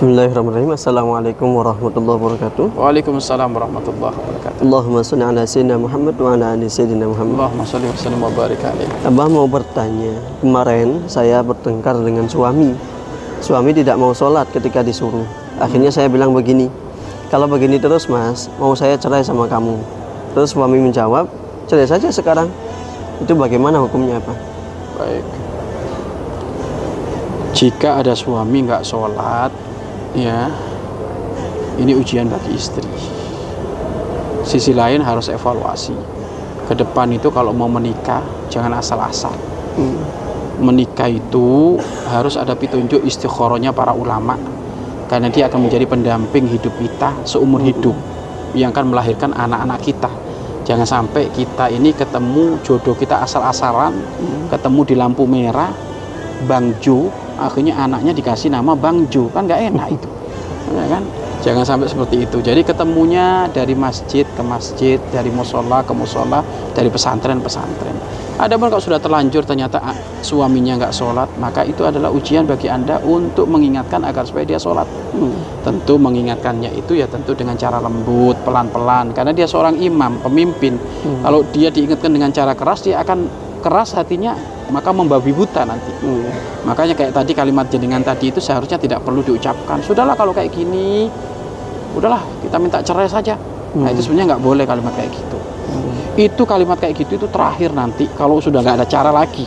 Bismillahirrahmanirrahim. Assalamualaikum warahmatullahi wabarakatuh. Waalaikumsalam warahmatullahi wabarakatuh. Allahumma salli ala sayyidina Muhammad wa ala ali sayyidina Muhammad. Allahumma sholli wa sallim wa barik alaih. Abah mau bertanya, kemarin saya bertengkar dengan suami. Suami tidak mau sholat ketika disuruh. Akhirnya saya bilang begini, kalau begini terus mas, mau saya cerai sama kamu. Terus suami menjawab, cerai saja sekarang. Itu bagaimana hukumnya apa? Baik. Jika ada suami nggak sholat, ya ini ujian bagi istri. Sisi lain harus evaluasi. Ke depan itu kalau mau menikah jangan asal-asal. Hmm. Menikah itu harus ada petunjuk istiqorohnya para ulama karena dia akan menjadi pendamping hidup kita seumur hidup yang akan melahirkan anak-anak kita. Jangan sampai kita ini ketemu jodoh kita asal-asalan, ketemu di lampu merah, Bang Jo, akhirnya anaknya dikasih nama Bang Jo, kan nggak enak itu, ya kan? Jangan sampai seperti itu. Jadi ketemunya dari masjid ke masjid, dari musola ke musola, dari pesantren ke pesantren. Ada pun kalau sudah terlanjur ternyata ah, suaminya nggak sholat, maka itu adalah ujian bagi anda untuk mengingatkan agar supaya dia sholat. Hmm. Tentu mengingatkannya itu ya tentu dengan cara lembut, pelan-pelan, karena dia seorang imam, pemimpin. Hmm. Kalau dia diingatkan dengan cara keras, dia akan keras hatinya, maka membabi buta nanti. Hmm. Makanya kayak tadi kalimat jenengan tadi itu seharusnya tidak perlu diucapkan. Sudahlah kalau kayak gini, udahlah kita minta cerai saja. Nah Hmm. itu sebenarnya nggak boleh kalimat kayak gitu. Hmm. Itu kalimat kayak gitu itu terakhir nanti kalau sudah nggak ada cara lagi.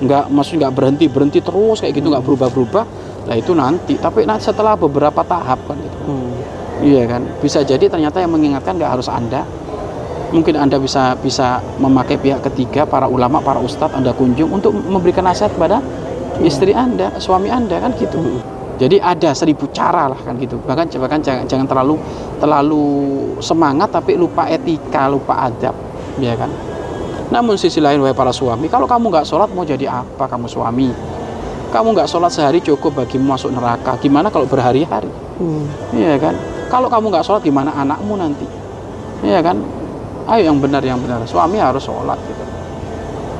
Nggak maksud nggak berhenti berhenti terus kayak gitu nggak berubah berubah. Nah itu nanti. Tapi nanti setelah beberapa tahap kan gitu. Hmm. Iya kan. Bisa jadi ternyata yang mengingatkan nggak harus anda. Mungkin anda bisa bisa memakai pihak ketiga para ulama para ustadz anda kunjung untuk memberikan nasihat kepada istri anda suami anda kan gitu. Jadi ada seribu cara lah kan gitu. Bahkan bahkan jangan, jangan terlalu terlalu semangat tapi lupa etika, lupa adab, ya kan. Namun sisi lain wahai para suami, kalau kamu nggak sholat mau jadi apa kamu suami? Kamu nggak sholat sehari cukup bagimu masuk neraka. Gimana kalau berhari-hari? Hmm. Iya kan? Kalau kamu nggak sholat gimana anakmu nanti? Iya kan? Ayo yang benar yang benar. Suami harus sholat gitu.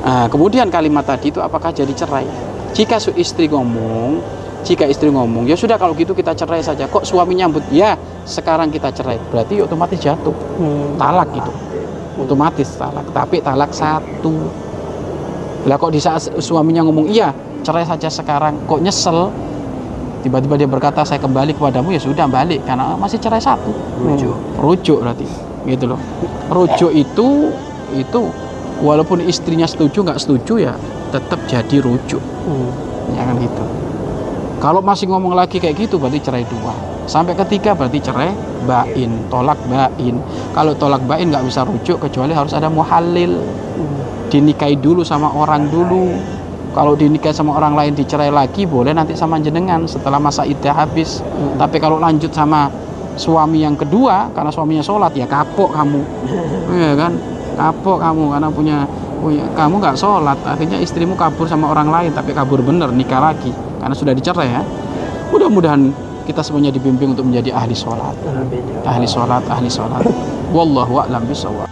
Nah, kemudian kalimat tadi itu apakah jadi cerai? Jika su- istri ngomong, jika istri ngomong, ya sudah kalau gitu kita cerai saja. Kok suami nyambut? Ya, sekarang kita cerai. Berarti ya otomatis jatuh. Hmm. Talak gitu. Otomatis talak. Tapi talak satu. Lah kok di saat suaminya ngomong, iya cerai saja sekarang. Kok nyesel? Tiba-tiba dia berkata, saya kembali kepadamu, ya sudah balik. Karena masih cerai satu. Rujuk. Rujuk berarti. Gitu loh. Rujuk itu, itu walaupun istrinya setuju nggak setuju ya tetap jadi rujuk. Hmm. Jangan gitu. Kalau masih ngomong lagi kayak gitu berarti cerai dua. Sampai ketiga berarti cerai bain, tolak bain. Kalau tolak bain nggak bisa rujuk kecuali harus ada muhalil. Hmm. Dinikahi dulu sama orang dulu. Kalau dinikahi sama orang lain dicerai lagi boleh nanti sama jenengan setelah masa iddah habis. Hmm. Tapi kalau lanjut sama suami yang kedua karena suaminya sholat ya kapok kamu. Iya kan? Kapok kamu karena punya punya kamu nggak sholat akhirnya istrimu kabur sama orang lain tapi kabur bener nikah lagi karena sudah dicerai ya mudah-mudahan kita semuanya dibimbing untuk menjadi ahli sholat Amin. ahli sholat ahli sholat wallahu a'lam bishawab